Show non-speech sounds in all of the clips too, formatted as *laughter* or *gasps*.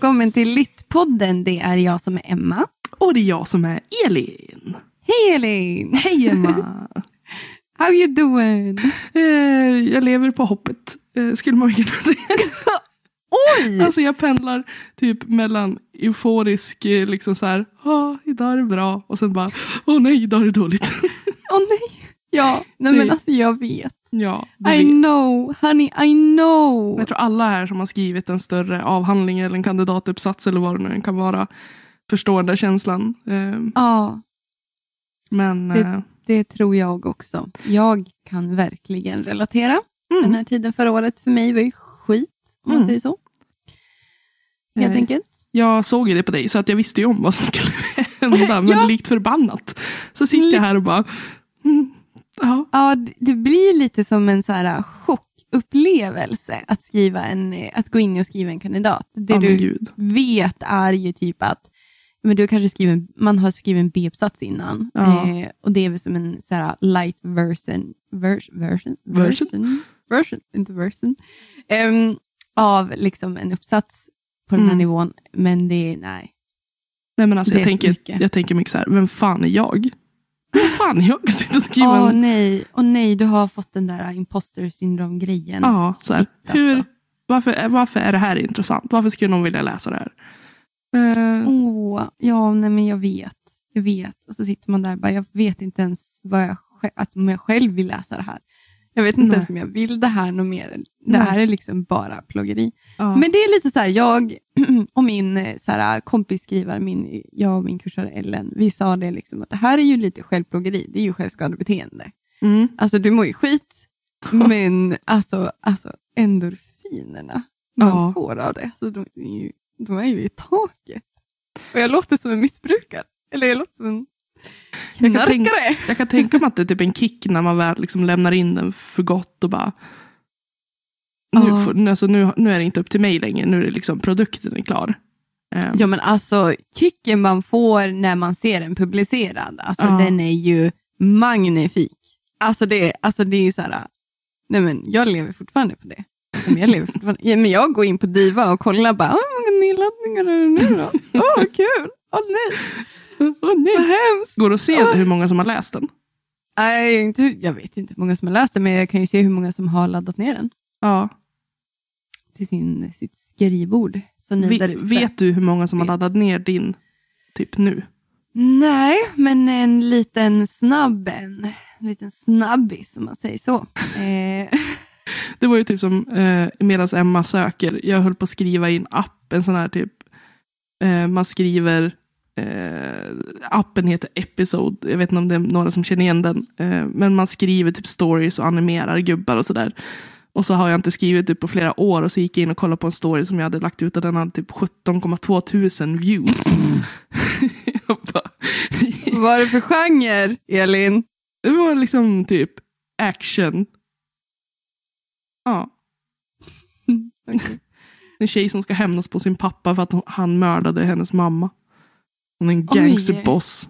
välkommen till Littpodden. Det är jag som är Emma. Och det är jag som är Elin. Hej Elin! Hej Emma! *laughs* How you doing? eh, jag lever på hoppet, eh, skulle man kunna säga. *laughs* Oj! Alltså jag pendlar typ mellan euforisk, eh, liksom så här, ah, idag är det bra, och sen bara, åh nej, idag är det dåligt. *laughs* Åh nej! Ja, nej Det- men alltså jag vet. Ja, I vet. know, honey, I know. Jag tror alla här som har skrivit en större avhandling eller en kandidatuppsats eller vad det nu kan vara förstår den känslan. Eh, Ja, men Det- eh, det tror jag också. Jag kan verkligen relatera. Den mm, här tiden förra året för mig var ju skit, om man Mm. säger så. Helt Eh, enkelt. jag såg ju det på dig så att jag visste ju om vad som skulle *laughs* hända. *laughs* Men Ja. likt förbannat så sitter jag här och bara, mm, ja. Ja, det- blir lite som en så här chockupplevelse att, skriva en, att gå in och skriva en kandidat. Det men du gud. vet är ju typ att men du har kanske skrivit, man har skrivit en B-uppsats innan. Ja. Eh, och det är väl som en så här light version, vers, version, Version? version, version, inte version, Ehm, av liksom en uppsats på den här Mm. nivån. Men det är, nej. Nej men alltså jag tänker, jag tänker mycket så här, vem fan är jag? Vem fan jag att sitta och skriva Åh en... nej, åh nej, du har fått den där imposter syndrom-grejen. Ja, så här. Shit, alltså. Hur, varför, varför är det här intressant? Varför skulle någon vilja läsa det här? Eh, Åh, ja, nej men jag vet. Jag vet. Och så sitter man där och bara, jag vet inte ens vad jag, att om jag själv vill läsa det här. Jag vet inte Nej. ens om jag vill det här något mer. Det här är liksom bara plågeri. ja. Men det är lite så här, jag *clears throat* och min eh, så här, kompisskrivare, min, jag och min kursare Ellen, vi sa det liksom att det här är ju lite självplågeri. Det är ju självskadebeteende. mm. Alltså du mår ju skit, *laughs* men alltså, alltså endorfinerna man Ja. får av det, alltså, de, är ju, de är ju i taket. Och jag låter som en missbrukare. Eller jag låter som en Jag kan tänka-. Jag kan tänka mig att det är typ en kick när man väl liksom lämnar in den för gott och bara nu, får, nu, alltså nu, nu är det inte upp till mig längre, nu är det liksom produkten är klar. Eh, Ja men alltså kicken man får när man ser den publicerad, alltså Ja. den är ju magnifik. Alltså det, alltså det är så här, nej men jag lever fortfarande på det. Men jag, lever fortfarande, ja, men jag går in på Diva och kollar bara, "Ah, hur många nedladdningar är det nu då? Åh vad kul, åh nej, åh, nej. vad hemskt. Går det att se hur många som har läst den? Nej, inte, jag vet inte hur många som har läst den, men jag kan ju se hur många som har laddat ner den Ja. till sin, sitt skrivbord. Så ni ute. vet du hur många som har laddat ner din typ nu? Nej, men en liten snabb en. En liten snabbis om man säger så. *laughs* Eh, Det var ju typ som eh, medan Emma söker, jag höll på att skriva i en app, en sån här typ, eh, man skriver, eh, appen heter Episode, jag vet inte om det är några som känner igen den, eh, men man skriver typ stories och animerar gubbar och sådär. Och så har jag inte skrivit det på flera år och så gick jag in och kollade på en story som jag hade lagt ut och den hade typ 17,2 tusen views. *laughs* bara, vad är det för genre, Elin? det var liksom typ action. Ja. *laughs* En tjej som ska hämnas på sin pappa för att han mördade hennes mamma. Hon är en gangsterboss.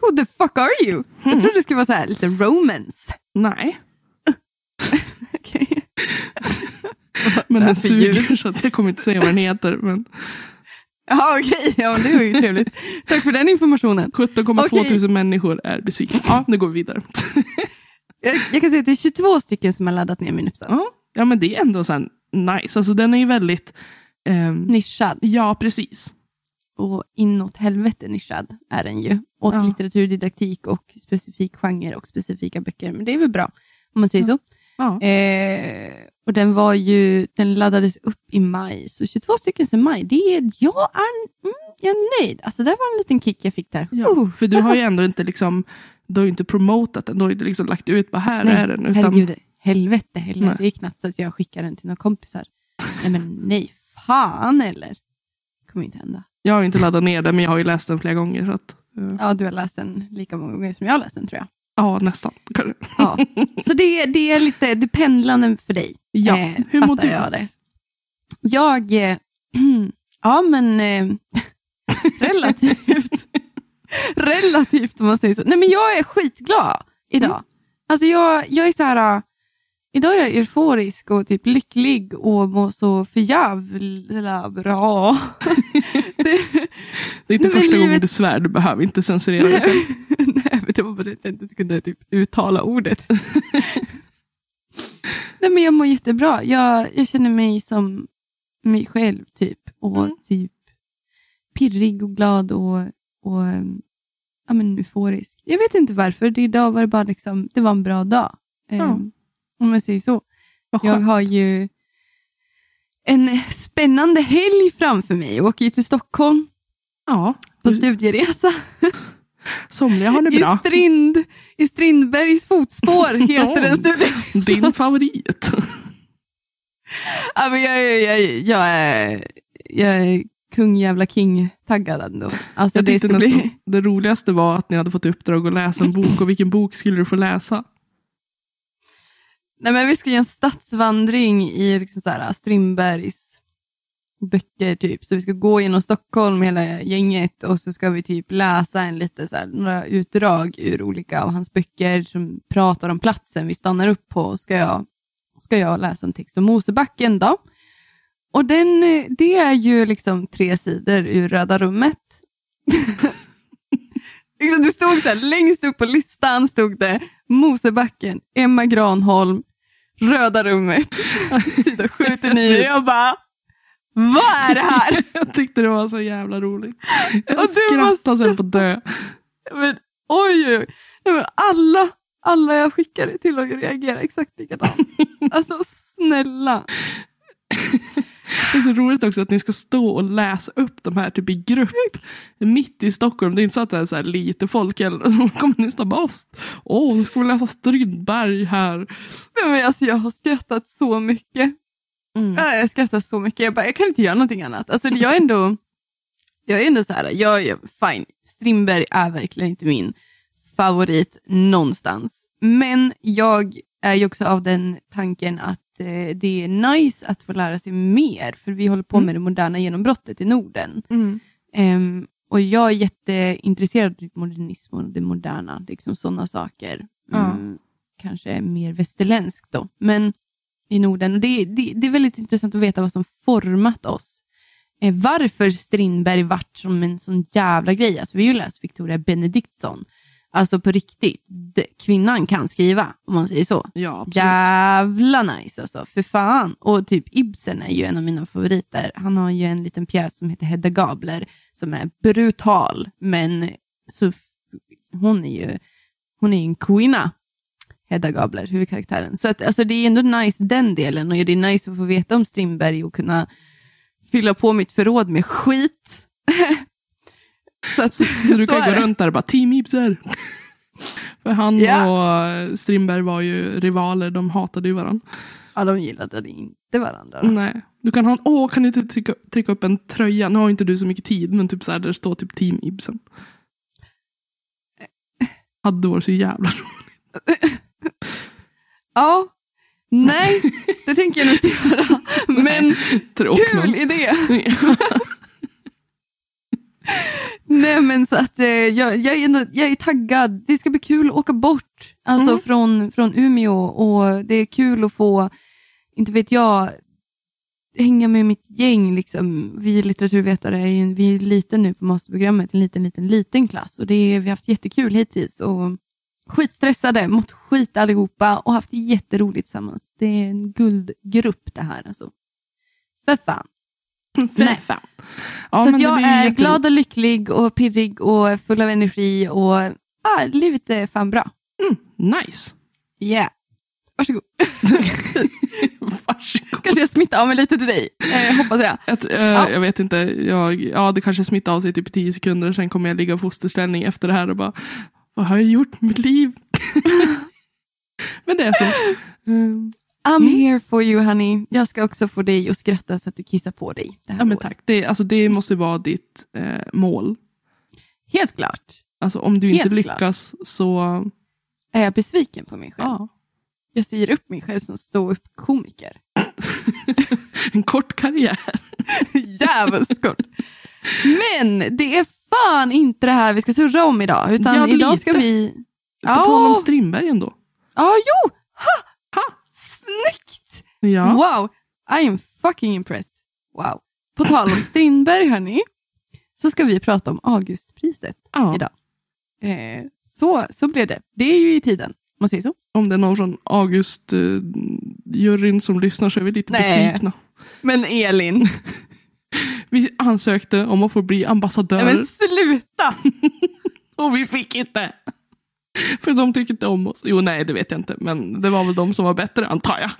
Who the fuck are you? Jag trodde det skulle vara så här, lite romance. Nej, *laughs* Okej. *laughs* men den suger så att jag kommer inte säga vad den heter. Men Jaha, okej. Ja, men det var ju trevligt. Tack för den informationen. 17,2 Okej. tusen människor är besvikna. Ja, nu går vi vidare. *laughs* Jag, jag kan säga att det är 22 stycken som har laddat ner min uppsats. Ja, ja men det är ändå så nice. Alltså den är ju väldigt... ehm, Nischad. ja, precis. Och inåt helvete nischad är den ju. Åt Ja. litteraturdidaktik och specifik genre och specifika böcker. Men det är väl bra, om man säger så. Ja. Eh, och den var ju, den laddades upp i maj, så 22 stycken sedan maj. Det är, jag, är, mm, jag är nöjd. Alltså det var en liten kick jag fick där. Ja, Uh. för du har ju ändå inte liksom, du har inte promotat den, du har ju inte liksom lagt ut bara här Nej, är den. Utan, Herregud, helvete heller. Det är knappt så att jag skickar den till några kompisar. Nej men nej, fan eller. Det kommer inte hända. Jag har inte laddat ner den, men jag har ju läst den flera gånger. Så att, eh, Ja, du har läst den lika många gånger som jag har läst den tror jag. ja, nästan. *laughs* Ja. Så det, det är lite det är pendlande för dig. Ja, Eh, hur mår du? Jag, det. jag eh, *clears throat* ja men eh, *laughs* relativt, relativt om man säger så. Nej men jag är skitglad idag. Mm. Alltså jag, jag är så här, idag är jag euforisk och typ lycklig och mår så förjävla bra. *laughs* det, Det är inte första gången livet- du svär, du behöver inte censurera dig själv. *laughs* Nej, men det var bara att jag inte kunde typ uttala ordet. *laughs* Nej, men jag mår jättebra. Jag, jag känner mig som mig själv typ. Och Mm. typ pirrig och glad och, och um, ja, men euforisk. Jag vet inte varför. Det, idag var det bara liksom, det var en bra dag. Ja. Um, om jag säger så. Jag har ju en spännande helg framför mig. Jag åker ju till Stockholm Ja, på studieresa. somliga har det I, bra. Strind, I Strindbergs fotspår heter den *laughs* studien. Din favorit. Ja, men jag, är- jag, är- jag, är, jag är kung jävla king-taggad ändå. Alltså, Jag det, nästan, bli, det roligaste var att ni hade fått i uppdrag att läsa en bok och vilken bok skulle du få läsa? Nej, men vi ska göra en stadsvandring i liksom så här, äh, Strindbergs böcker. Typ. Så vi ska gå genom Stockholm hela gänget och så ska vi typ läsa en lite, så här, några utdrag ur olika av hans böcker som pratar om platsen vi stannar upp på. Ska jag, ska jag läsa en text om Mosebacken då? Och den, det är ju liksom tre sidor ur Röda rummet. *laughs* liksom det stod så här, längst upp på listan stod det Mosebacken, Emma Granholm, Röda rummet, *laughs* sida 79. Jag bara, vad är det här? *laughs* Jag tyckte det var så jävla roligt. Jag Och skrattade sen på dö. Men, oj, oj. Nej, men alla, alla jag skickade till och reagerar exakt likadant. *laughs* Alltså snälla. Det är så roligt också att ni ska stå och läsa upp de här typ i grupp. Mitt i Stockholm. Det är inte så att det är så här lite folk. Eller så kommer ni stå bara Åh, nu ska vi läsa Strindberg här. Nej, men alltså, jag har skrattat så mycket. Mm. Ja, Jag skrattar så mycket. Jag, bara, jag kan inte göra någonting annat. Alltså, jag är ändå, jag är ändå så här, jag är fine. Strindberg är verkligen inte min favorit någonstans. Men jag är ju också av den tanken att eh, det är nice att få lära sig mer, för vi håller på Mm. med det moderna genombrottet i Norden. Mm. Ehm, och jag är jätteintresserad av typ modernism och det moderna, liksom sådana saker. Mm, kanske mer västerländskt då, men i Norden. Och det, det, det är väldigt intressant att veta vad som format oss. Eh, varför Strindberg vart som en sån jävla grej. Alltså, vi har ju läst Victoria Benediktsson. Alltså på riktigt, det, kvinnan kan skriva, om man säger så. Ja, absolut. Jävla nice alltså, för fan. Och typ Ibsen är ju en av mina favoriter. Han har ju en liten pjäs som heter Hedda Gabler som är brutal, men så, hon är ju hon är en kvinna, Hedda Gabler, huvudkaraktären. Så att, alltså, det är ändå nice den delen och det är nice att få veta om Strindberg och kunna fylla på mitt förråd med skit. *laughs* så att, Så du kan så gå det. runt där och bara Team Ibser. För han Ja. och Strindberg var ju rivaler, de hatade ju varandra. Ja, de gillade inte varandra. då. Nej. Du kan ha en, åh kan du inte trycka, trycka upp en tröja? Nu har inte du så mycket tid, men typ så här där det står typ Team Ibsen. Hade varit så jävla roligt. *laughs* Ja, nej, det tänker jag nog inte göra. *laughs* Men kul Tråkmåns. idé. *laughs* Nej men så att eh, jag, jag, är ändå, jag är taggad. Det ska bli kul att åka bort alltså Mm. från, från Umeå och det är kul att få, inte vet jag, hänga med mitt gäng. Liksom. Vi litteraturvetare är ju, vi är liten nu på masterprogrammet, en liten, liten, liten klass och det är, vi har haft jättekul hittills. Och skitstressade, mått skit allihopa och haft jätteroligt tillsammans. Det är en guldgrupp det här. Alltså. För fan. Nej. Fan. Ja, så jag är jätteroligt. glad och lycklig och pirrig och full av energi och ah, livet är fan bra. Mm, nice. Yeah. Varsågod. *laughs* Varsågod. Kanske jag smittar av mig lite till dig, eh, hoppas jag. Jag, t- eh, Ja. jag vet inte, jag, ja det kanske smittar av sig typ tio sekunder, sen kommer jag ligga i fosterställning efter det här och bara, vad har jag gjort med mitt liv? *laughs* Men det är så. *laughs* Eh, I'm Mm. here for you honey. Jag ska också få dig att skratta så att du kissar på dig. Det ja men året. tack, det, alltså, det måste vara ditt eh, mål. Helt klart. Alltså om du Helt inte klart. lyckas så, Är jag besviken på mig själv? ja. Jag säger upp mig själv som stå-upp-komiker. *laughs* En kort karriär. *laughs* Jävligt kort. Men det är fan inte det här vi ska surra om idag. Utan Ja, idag ska vi... På tal om Strindberg ändå. ja jo! Ha! Ha! Ja. Wow, I am fucking impressed. Wow. På tal om Strindberg hörni, så ska vi prata om Augustpriset ja. idag. Eh, så, så blev det. Det är ju i tiden, om man säger så. Om det är någon från August-juryn som lyssnar så är vi lite Nej. besvikna. Men Elin, *laughs* Vi ansökte om att få bli ambassadör nej, men sluta! *laughs* och vi fick inte. *laughs* För de tycker inte om oss. Jo, nej, det vet jag inte. Men det var väl de som var bättre, antar jag.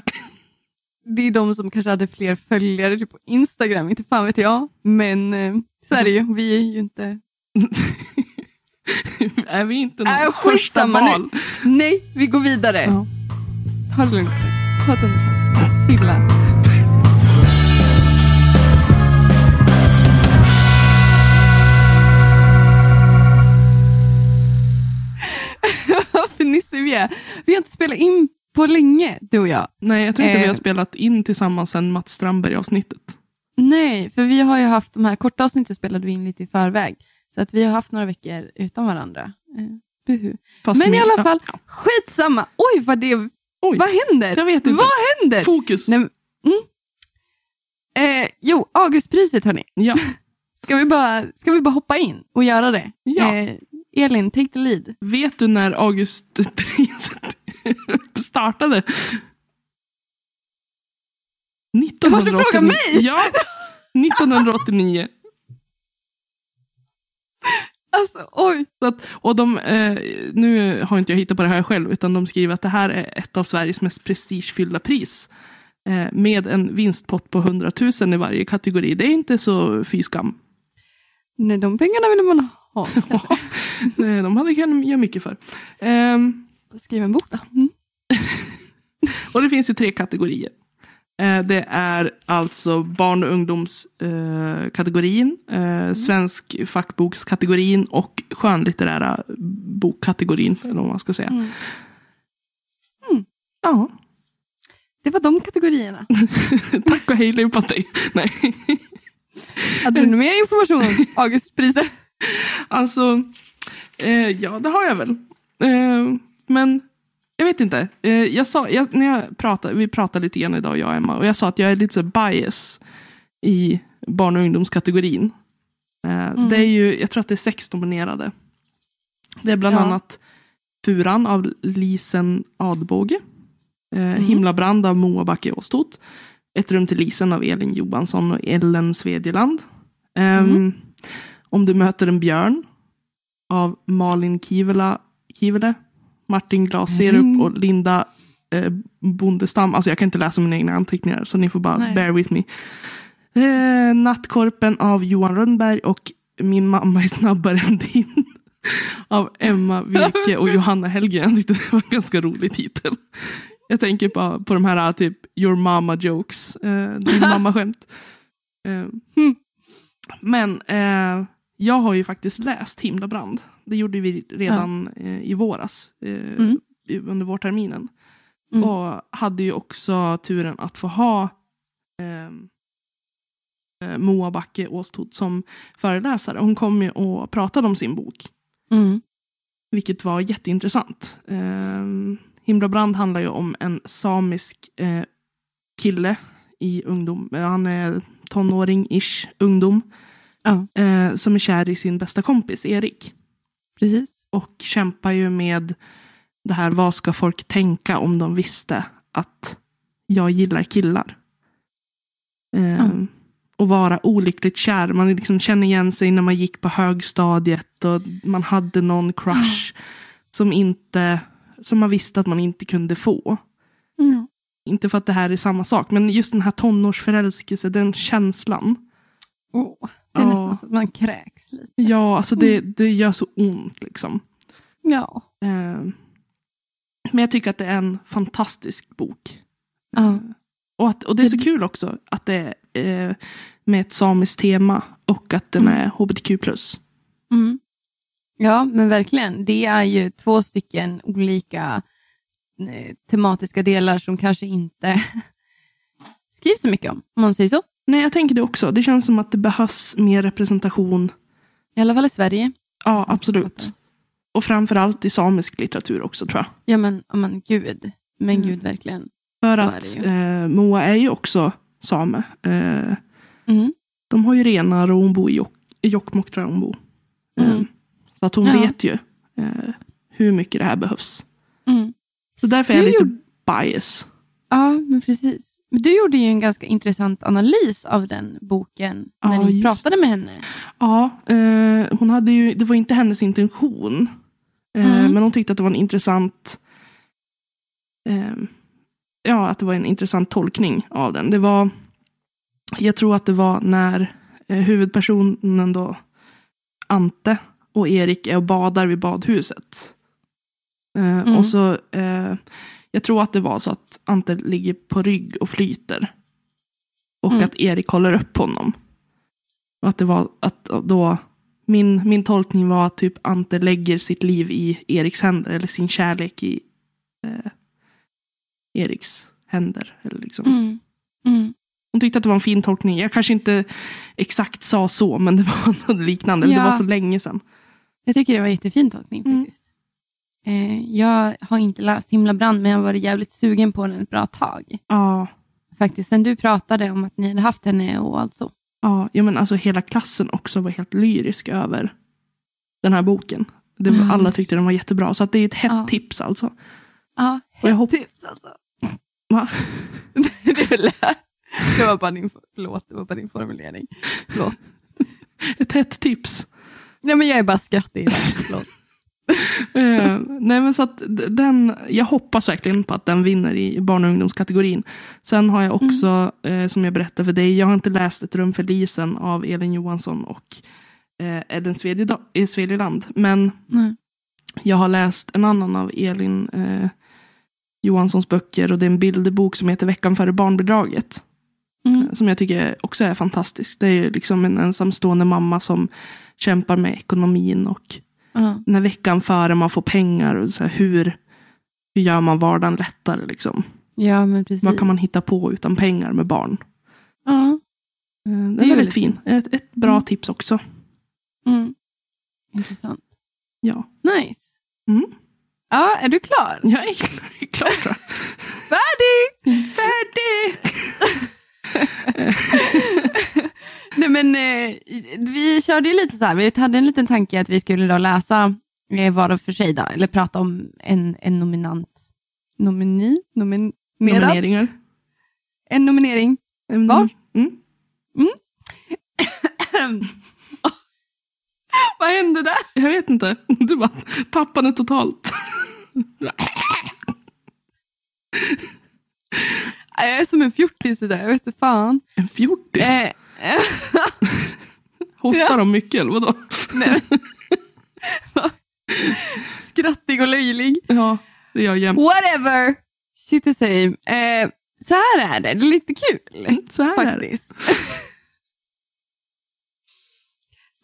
Det är de som kanske hade fler följare typ på Instagram, inte fan vet jag. Men eh, så är det ju, vi är ju inte... *laughs* är vi inte Äh, någons första skitsamma nu. val? Nej, vi går vidare. Ja. Ta det lugnt. Ta det lugnt. Chilla. Fnissig vi är. Vi har inte spelat in på länge, du och jag. Nej, jag tror inte Eh. vi har spelat in tillsammans sen Mats Strandberg-avsnittet. Nej, för vi har ju haft de här korta avsnitten spelade vi in lite i förväg. Så att vi har haft några veckor utan varandra. Eh, buhu. Fast Men i alla fall, ja. skitsamma. Oj, vad det... Oj, Vad händer? jag vet inte. Vad händer? Fokus. Nej, mm. eh, jo, Augustpriset hörni. Ja. *laughs* Ska vi, bara, ska vi bara hoppa in och göra det? Ja. Eh, Elin, take the lead. Vet du när Augustpriset *laughs* startade? 1989. du frågar mig? Ja, 1989. Alltså, oj. Att, och de, eh, nu har inte jag hittat på det här själv, utan de skriver att det här är ett av Sveriges mest prestigefyllda pris. Eh, med en vinstpott på 100 000 i varje kategori. Det är inte så fy skam. Nej, de pengarna vill man ha. *laughs* Eh, de hade kunnat göra mycket för. Ehm, Skriv en bok då. Mm. *laughs* Och det finns ju tre kategorier. Eh, Det är alltså barn och ungdomskategorin, eh, eh, svensk fackbokskategorin och skönlitterära bokkategorin, eller vad man ska säga. Mm. Ja, Det var de kategorierna. *laughs* tack och hej leverpastej. Nej, Hade du mer information *laughs* om Augustpriset? alltså, eh, ja det har jag väl. Eh, men jag vet inte. Eh, jag sa, jag, när jag pratade, vi pratade lite grann idag, jag och Emma, och jag sa att jag är lite så bias i barn och ungdomskategorin. Eh, Mm. Det är ju, jag tror att det är sex nominerade. Det är bland Ja. annat Furan av Lisen Adbåge. Eh, Mm. Himlabrand av Moa Backe Åstot. Ett rum till Lisen av Elin Johansson och Ellen Svedjeland. Ehm, Mm. Om du möter en björn av Malin Kivela, Kivele, Martin Glaserup och Linda eh, Bondestam. Alltså jag kan inte läsa mina egna anteckningar så ni får bara Nej. bear with me. Eh, Nattkorpen av Johan Rönnberg och Min mamma är snabbare än din. *laughs* Av Emma Virke och *laughs* Johanna Hellgren. Jag tyckte det var en ganska rolig titel. Jag tänker på, på de här typ Your mama jokes. Eh, din *laughs* mamma skämt. Eh, men eh, jag har ju faktiskt läst Himlabrand. Det gjorde vi redan eh, i våras. Eh, Mm. Under vårterminen. Mm. Och hade ju också turen att få ha eh, Moa Backe Åstot som föreläsare. Hon kom ju och pratade om sin bok. Mm. Vilket var jätteintressant. Um, Himlabrand handlar ju om en samisk eh, kille i ungdom. Eh, Han är tonåring-ish, ungdom. Ja. Eh, som är kär i sin bästa kompis Erik. Precis. Och kämpar ju med det här, vad ska folk tänka om de visste att jag gillar killar? Eh, Ja. Och vara olyckligt kär. Man liksom känner igen sig när man gick på högstadiet och man hade någon crush som inte som man visste att man inte kunde få. Mm. Inte för att det här är samma sak, men just den här tonårsförälskelse, den känslan. Oh, det är Ja. nästan så att man kräks lite. Ja, alltså det, det gör så ont liksom. Ja. Eh, men jag tycker att det är en fantastisk bok. ja. Och, att, och det är så kul också att det är eh, med ett samiskt tema och att den Mm. är hbtq+. Mm. Ja, men verkligen. Det är ju två stycken olika eh, tematiska delar som kanske inte *laughs* skrivs så mycket om, om man säger så. Nej, jag tänker det också. Det känns som att det behövs mer representation. I alla fall i Sverige. Ja, absolut. Och framförallt i samisk litteratur också tror jag. Ja, men, men gud. Men Mm. gud, verkligen. För Så är att ju. eh, Moa är ju också same. Eh, Mm. de har ju renar och hon bor i Jok- Jokkmokk tror jag hon bor. Eh, Mm. Så att hon Ja. vet ju eh, hur mycket det här behövs. Mm. Så därför är jag Du lite gjorde- bias. Ja, men precis. Men du gjorde ju en ganska intressant analys av den boken Ja, när ni just pratade med henne. Ja, eh, hon hade ju, det var inte hennes intention. Eh, Mm. Men hon tyckte att det var en intressant eh, Ja, att det var en intressant tolkning av den. Det var Jag tror att det var när eh, huvudpersonen då Ante och Erik är och badar vid badhuset. Eh, Mm. Och så eh, Jag tror att det var så att Ante ligger på rygg och flyter. Och Mm. att Erik håller upp honom. Och att det var att då min, min tolkning var att typ Ante lägger sitt liv i Eriks händer. Eller sin kärlek i eh, Eriks händer. Eller liksom. Mm. Mm. Hon tyckte att det var en fin tolkning. Jag kanske inte exakt sa så, men det var *laughs* något liknande. Det Ja. var så länge sedan. Jag tycker det var en jättefin tolkning Mm. faktiskt. Eh, jag har inte läst Himlabrand, men jag har varit jävligt sugen på den ett bra tag. Ja, Faktiskt, sen du pratade om att ni hade haft henne och allt så. ja, ja, men alltså hela klassen också var helt lyrisk över den här boken. Det var, Mm. Alla tyckte den var jättebra. Så det är ett hett Ja. tips alltså. Ja, hopp- tips alltså. Va? *laughs* det, lät- det var bara din, förlåt, det var bara din formulering. Förlåt. *laughs* Ett hett tips. Nej, men jag är bara skrattig. *laughs* Eh, nej men så att den, jag hoppas verkligen på att den vinner i barn och ungdomskategorin. Sen har jag också, eh, som jag berättade för dig, jag har inte läst Ett rum för Lisen av Elin Johansson och eh, Ellen Svedjeland. Men Nej. jag har läst en annan av Elin Johanssons böcker och det är en bilderbok som heter Veckan före barnbidraget. Mm. Som jag tycker också är fantastisk. Det är liksom en ensamstående mamma som kämpar med ekonomin och Ja. när veckan före man får pengar. Och så här, hur, hur gör man vardagen lättare? Liksom? ja, men precis. Vad kan man hitta på utan pengar med barn? Ja. Eh, Den Det är är väldigt fin. Ett, ett bra Mm. tips också. Mm. Intressant. Ja. Nice. Mm. Ja, är du klar? Jag är klar. *laughs* Färdig! Färdig! *laughs* Nej, men, eh, vi körde ju lite så här, vi hade en liten tanke att vi skulle då läsa eh, var och för sig, då, eller prata om en, en nominant. Nomini? Nominerad? Nomineringar. En nominering. Mm. Var? Mm. *coughs* Vad hände där? Jag vet inte. Du bara tappade totalt. Jag är som en fjortis idag, jag vet inte fan. En fjortis? Eh, *laughs* Hostar de mycket eller vadå? nej, Skrattig och löjlig. Ja, det gör jag jämt. Whatever! Shit the same. Eh, så här är det, det är lite kul. Mm, Så här är det. faktiskt. *laughs*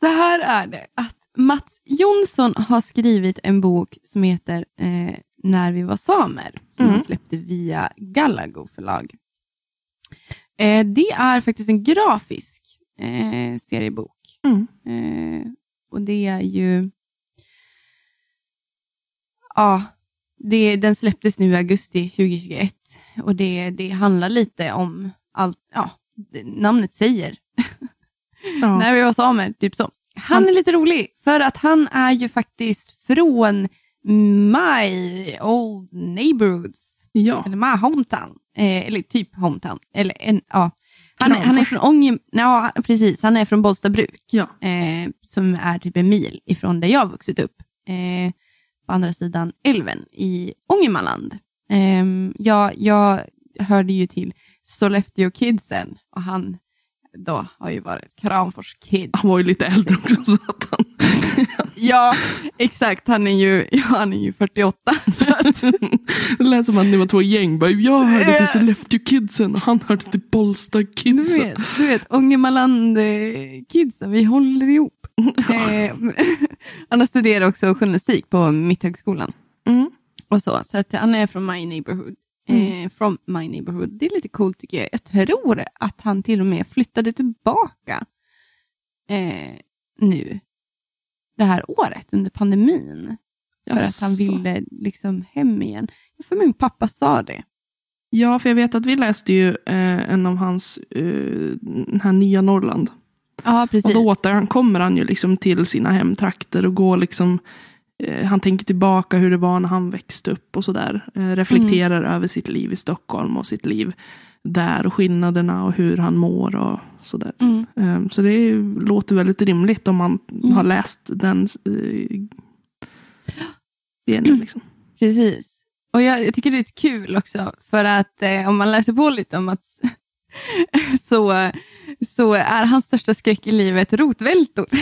Så här är det att Mats Jonsson har skrivit en bok som heter eh, När vi var samer, som Mm. han släppte via Galago förlag. Eh, det är faktiskt en grafisk eh, seriebok. Mm. Eh, och det är ju... Ja, det, den släpptes nu i augusti 2021 och det, det handlar lite om allt, ja, namnet säger. Ja. *laughs* När vi var samer, typ så. Han Han- är lite rolig för att han är ju faktiskt från my old neighborhoods, ja. eller my hometown, eh, eller typ hometown. Eller en, ja. han, han är från Ånge, ja, precis, han är från Bollstabruk ja. eh, som är typ en mil ifrån där jag har vuxit upp. Eh, på andra sidan älven i Ångermanland. Eh, jag, jag hörde ju till Sollefteå Kidsen och han då har ju varit Kramfors Kids. Han var ju lite äldre också. Så att han... *laughs* Ja, exakt. Han är ju, ja, han är ju 48. *laughs* Så att, *laughs* Det lät som att ni var två gäng. Bara, jag hörde till Sollefteå kidsen och han hörde till Bollsta du kidsen. vet, du vet Ångermanland eh, Kidsen, vi håller ihop. Eh, han har studerat också journalistik på Mitthögskolan. Mm. och så. Så att han är från my neighborhood. Mm. Eh, from my neighborhood. Det är lite coolt tycker jag. Jag tror att han till och med flyttade tillbaka eh, nu det här året under pandemin. För att han Jaså. ville liksom hem igen. För min pappa sa det. Ja, för jag vet att vi läste ju eh, en av hans, eh, den här Nya Norrland. Ja, precis. Och då återkommer han ju liksom till sina hemtrakter och går liksom han tänker tillbaka hur det var när han växte upp och sådär. Eh, reflekterar över sitt liv i Stockholm och sitt liv där och skillnaderna och hur han mår och sådär. Mm. Eh, så det låter väldigt rimligt om man Mm. har läst den eh, delen. Liksom. Precis. Och jag, jag tycker det är lite kul också, för att eh, om man läser på lite om att *laughs* så, så är hans största skräck i livet rotvältor. *laughs*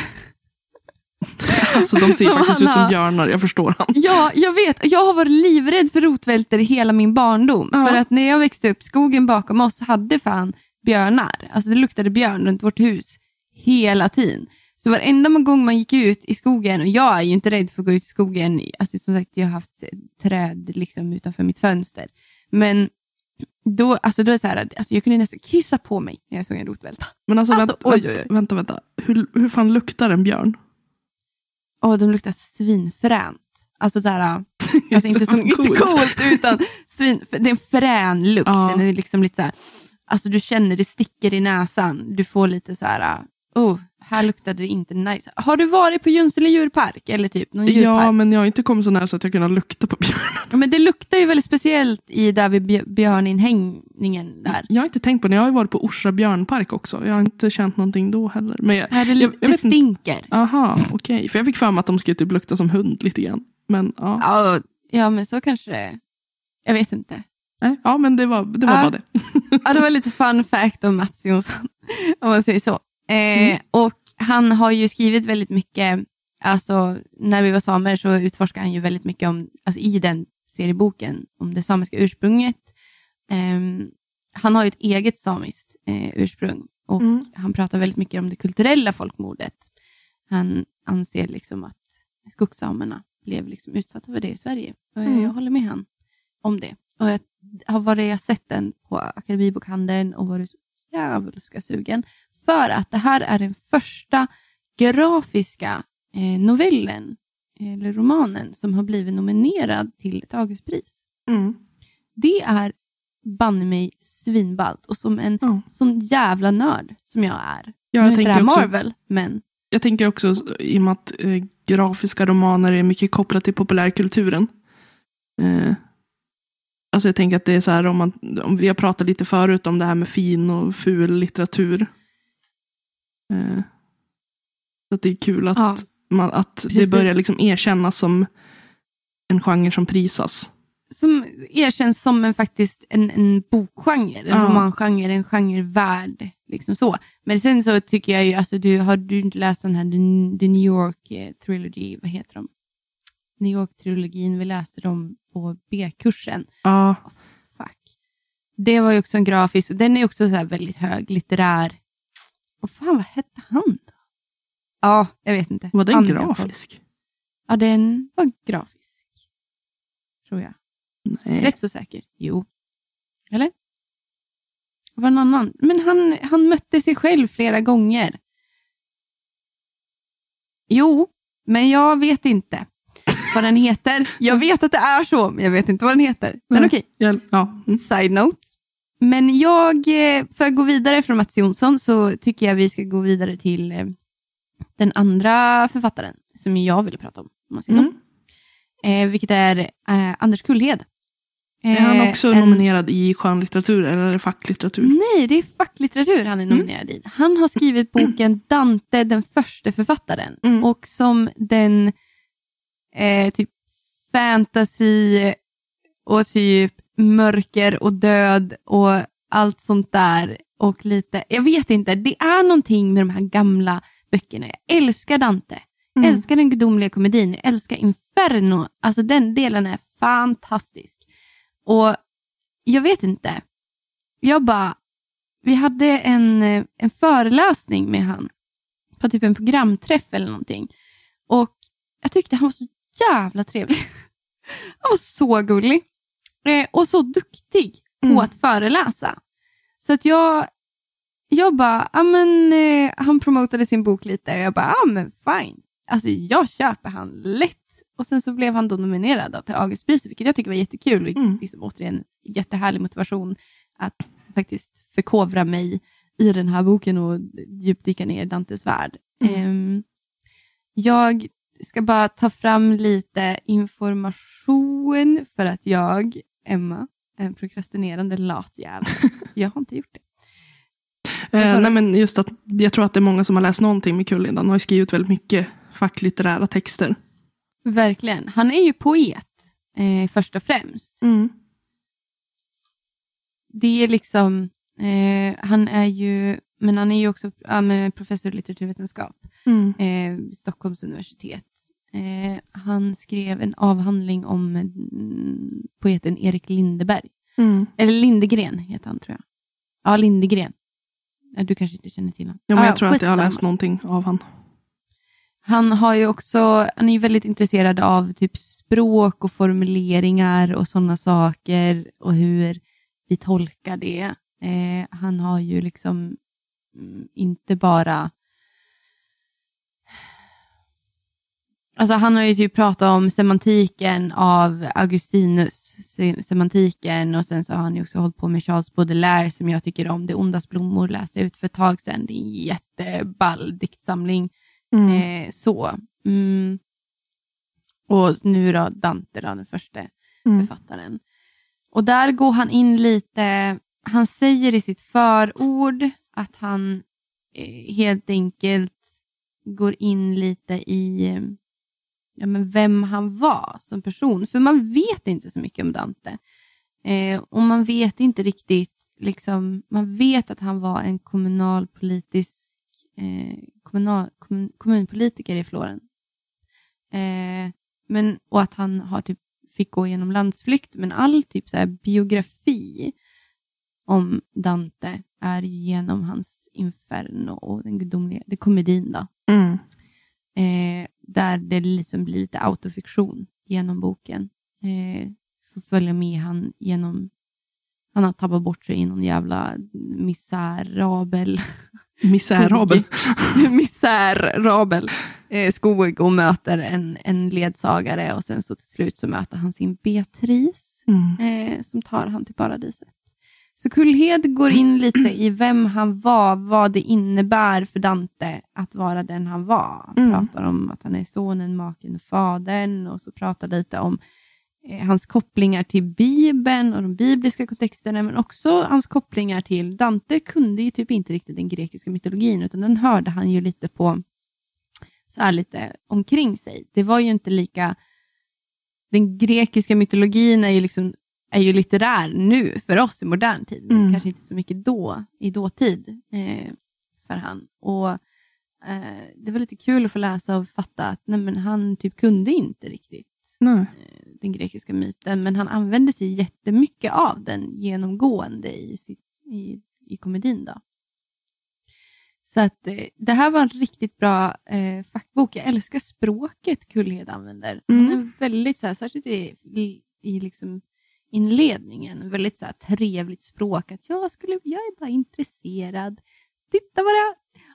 *laughs* Alltså, de ser faktiskt ut som björnar, jag förstår han. Ja, jag vet. Jag har varit livrädd för rotvältor hela min barndom. Ja. För att när jag växte upp, skogen bakom oss hade fan björnar. Alltså det luktade björn runt vårt hus hela tiden. Så varenda gång man gick ut i skogen, och jag är ju inte rädd för att gå ut i skogen, alltså som sagt jag har haft träd liksom utanför mitt fönster. Men då, alltså då är så här, alltså jag kunde nästan kissa på mig när jag såg en rotvälta. Men alltså, Alltså, vänta, oj, oj, oj. vänta, vänta. Hur, hur fan luktar en björn? Och de luktar svinfränt. Alltså så här, *laughs* Alltså inte, som, inte Coolt. coolt, utan svin, det är en frän lukt. Ja. Den är liksom lite så här, alltså du känner det sticker i näsan. Du får lite så här, oh, här luktade det inte nice. Har du varit på Junsele djurpark? Eller typ någon djurpark? Ja, men jag har inte kommit så nära så att jag kunnat lukta på *laughs* björnen. men det luktar ju väldigt speciellt i där vid bj- björninhängningen där. Jag har inte tänkt på det. Jag har ju varit på Orsa björnpark också. Jag har inte känt någonting då heller. Men jag, det, jag, jag det inte. stinker. Aha, okej. För jag fick för mig att de skulle typ lukta som hund lite grann. Men ja, Ja, ja, men så kanske det är. Jag vet inte. Nej, ja men det var, det var Ja. bara det. Ja, det var lite fun fact om Mats Jonsson, om man säger så. Eh, Och han har ju skrivit väldigt mycket, alltså när vi var samer så utforskade han ju väldigt mycket om, alltså i den serieboken, om det samiska ursprunget. Ehm, han har ju ett eget samiskt eh, ursprung och Mm. han pratar väldigt mycket om det kulturella folkmordet. Han anser liksom att skogssamerna blev liksom utsatta för det i Sverige. Och jag, Mm. jag håller med han om det. Och jag har varit, jag sett den på Akademibokhandeln och varit så djävulska sugen. För att det här är den första grafiska eh, novellen, eller romanen, som har blivit nominerad till ett Augustpris. Mm. Det är banne mig svinballt och som en Ja. sån jävla nörd som jag är. Ja, nu jag, här tänker också, Marvel, men jag tänker också i och med att eh, grafiska romaner är mycket kopplat till populärkulturen. Eh, alltså jag tänker att det är så här om, man, om vi har pratat lite förut om det här med fin och ful litteratur. Eh, så att det är kul att, Ja. man, att det börjar liksom erkännas som en genre som prisas. som erkänns som en, faktiskt en, en bokgenre, en Ja. romangenre, en genre värd. Liksom så. Men sen så tycker jag ju, alltså, du, har du inte läst den här The, The New York eh, Trilogy, vad heter de? New York-trilogin, vi läste dem på B-kursen. Ja, Fuck. Det var ju också en grafisk, och den är också så väldigt hög, litterär. Och fan, vad hette han då? Ja, jag vet inte. var den fall. grafisk? Ja, den var grafisk. Tror jag. Nej. Rätt så säker. Jo. Eller? Var en annan. Men han, han mötte sig själv flera gånger. Jo, men jag vet inte vad den heter. Jag vet att det är så, men jag vet inte vad den heter. Men okej, Jag, ja. side note. Men jag, eh, för att gå vidare från Mats Jonsson, så tycker jag vi ska gå vidare till eh, den andra författaren som jag ville prata om. om. Mm. Eh, vilket är eh, Anders Kullhed. Är han Eh, också en- nominerad i skönlitteratur eller är det facklitteratur? Nej, det är facklitteratur han är Mm. nominerad i. Han har skrivit boken *clears throat* Dante, den första författaren. Mm. Och som den eh, typ fantasy och typ mörker och död och allt sånt där. Och lite, jag vet inte, det är någonting med de här gamla böckerna. Jag älskar Dante. Jag Mm. älskar den gudomliga komedin. Jag älskar Inferno. Alltså den delen är fantastisk. Och jag vet inte. Jag bara, vi hade en, en föreläsning med han på typ en programträff eller någonting. Och jag tyckte han var så jävla trevlig. *laughs* Han var så gullig. Eh, och så duktig på Mm. att föreläsa. Så att jag, jag bara, men eh, han promotade sin bok lite och jag bara, ja men fine. Alltså jag köper han lätt. Och sen så blev han då nominerad då till Augustpriset, vilket jag tycker var jättekul. Och Mm. liksom, återigen, jättehärlig motivation att faktiskt förkovra mig i den här boken och djupdyka ner i Dantes värld. Mm. Ehm, jag ska bara ta fram lite information för att jag, Emma, en prokrastinerande lat jävel. Så *laughs* jag har inte gjort det. Eh, nej, men just att jag tror att det är många som har läst någonting med Kullindan och har skrivit väldigt mycket facklitterära texter. Verkligen. Han är ju poet, eh, först och främst. Mm. Det är liksom, eh, han är ju, men han är ju också ja, professor i litteraturvetenskap, Mm. eh, Stockholms universitet. Eh, han skrev en avhandling om mm, poeten Erik Lindeberg. Mm. Eller Lindegren heter han tror jag. Ja, Lindegren. Du kanske inte känner till honom? Ja, men Ah, jag tror att jag har skitsamma. läst någonting av han. Han har ju också, han är ju väldigt intresserad av typ språk och formuleringar och sådana saker och hur vi tolkar det. Eh, han har ju liksom mm, inte bara Alltså han har ju typ pratat om semantiken av Augustinus, se- semantiken och sen så har han ju också hållit på med Charles Baudelaire som jag tycker om. Det ondas blommor läste jag ut för ett tag sedan. Det är en jätteball diktsamling. Mm. Eh, så. Mm. Och nu då Dante, då, den första Mm. författaren. Och där går han in lite, han säger i sitt förord att han eh, helt enkelt går in lite i ja, men vem han var som person. För man vet inte så mycket om Dante. Eh, och man vet inte riktigt, liksom, man vet att han var en kommunalpolitisk eh, kommunal, kommun, kommunpolitiker i Florens. Eh, men, och att han har typ, fick gå igenom landsflykt, men all typ så här biografi om Dante är genom hans Inferno och den gudomliga, det komedin då. Mm. Eh, där det liksom blir lite autofiktion genom boken. Eh, får följa med han genom, han har tappat bort sig i någon jävla miserabel Misärabel. *laughs* *laughs* misärabel eh, skog och möter en, en ledsagare och sen så till slut så möter han sin Beatrice Mm. eh, som tar han till paradiset. Så Kullhed går in *clears throat* lite i vem han var, vad det innebär för Dante att vara den han var. Han Mm. pratar om att han är sonen, maken och fadern och så pratar lite om eh, hans kopplingar till Bibeln och de bibliska kontexterna, men också hans kopplingar till Dante kunde ju typ inte riktigt den grekiska mytologin, utan den hörde han ju lite på så här lite omkring sig. Det var ju inte lika... Den grekiska mytologin är ju, liksom, är ju litterär nu för oss i modern tid, men Mm. kanske inte så mycket då, i dåtid eh, för han. Och eh, Det var lite kul att få läsa och fatta att nej, men han typ kunde inte riktigt eh, den grekiska myten, men han använde sig jättemycket av den genomgående i, sitt, i, i komedin. Då. Så att eh, det här var en riktigt bra eh, fackbok. Jag älskar språket Kullhed använder. Han Mm. är väldigt, så här, särskilt i, i, i liksom inledningen, väldigt så här, trevligt språk. Att jag, skulle, jag är bara intresserad. Titta vad jag...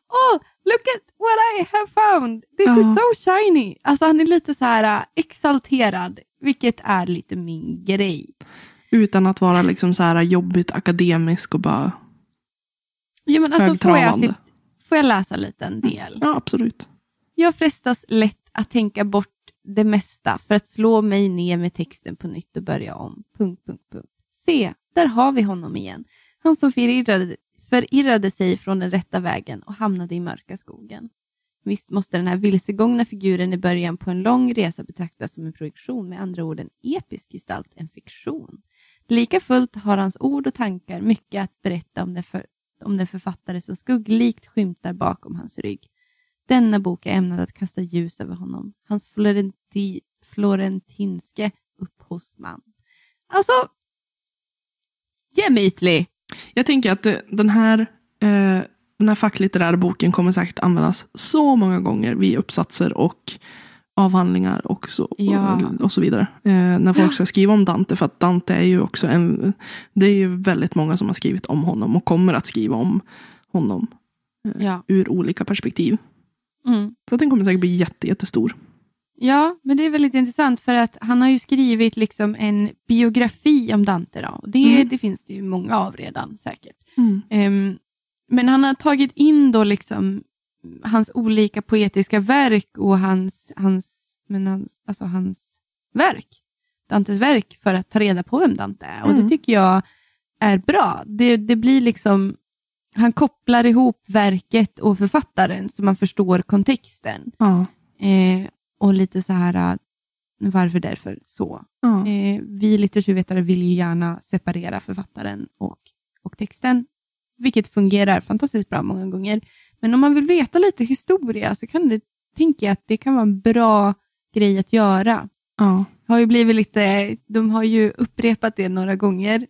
Oh, look at what I have found! This Ja. is so shiny! Alltså han är lite så här äh, exalterad, vilket är lite min grej. Utan att vara liksom så här jobbigt akademisk och bara Ja, men alltså, får, jag, högtravande. sit- får jag läsa lite en del? Ja, absolut. Jag frestas lätt att tänka bort det mesta för att slå mig ner med texten på nytt och börja om. Punkt, punkt, punkt. Se, där har vi honom igen. Han som förirrade, förirrade sig från den rätta vägen och hamnade i mörka skogen. Visst måste den här vilsegångna figuren i början på en lång resa betraktas som en projektion, med andra ord en episk gestalt, en fiktion. Lika fullt har hans ord och tankar mycket att berätta om den, för, om den författare som skugglikt skymtar bakom hans rygg. Denna bok är ämnad att kasta ljus över honom, hans florenti, florentinske upphovsman. Alltså, gemytlig. Jag tänker att det, den här, eh, den här facklitterära boken kommer säkert användas så många gånger vid uppsatser och avhandlingar och så, Ja. och, och så vidare. Eh, när folk ska skriva om Dante. För att Dante är ju också en... Det är ju väldigt många som har skrivit om honom och kommer att skriva om honom Ja. ur olika perspektiv. Mm. Så den kommer säkert bli jätte, jättestor. Ja, men det är väldigt intressant för att han har ju skrivit liksom en biografi om Dante. Då. Och Det, Mm. det finns det ju många av redan säkert. Mm. Ehm, men han har tagit in då liksom hans olika poetiska verk och hans, hans, men hans, alltså hans verk, Dantes verk, för att ta reda på vem Dante är. Och Mm. det tycker jag är bra. Det, det blir liksom, han kopplar ihop verket och författaren så man förstår kontexten. Ja. Eh, och lite så här, äh, varför, därför, så. Ja. Eh, vi litteraturvetare vill ju gärna separera författaren och, och texten, vilket fungerar fantastiskt bra många gånger. Men om man vill veta lite historia så kan det, tänker jag att det kan vara en bra grej att göra. Ja. Har ju blivit lite, de har ju upprepat det några gånger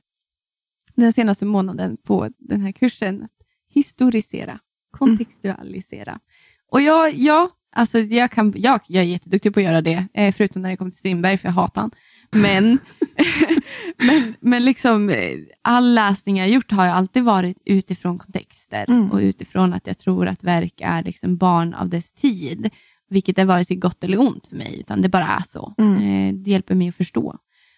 den senaste månaden på den här kursen. Historisera, kontextualisera. Och jag, ja, alltså jag, kan, jag, jag är jätteduktig på att göra det, eh, förutom när det kommer till Strindberg, för jag hatar han. Men, *laughs* men, men liksom, eh, all läsning jag gjort har ju alltid varit utifrån kontexter Mm. och utifrån att jag tror att verk är liksom barn av dess tid, vilket är vare sig gott eller ont för mig, utan det bara är så. Mm. Eh, det hjälper mig att förstå.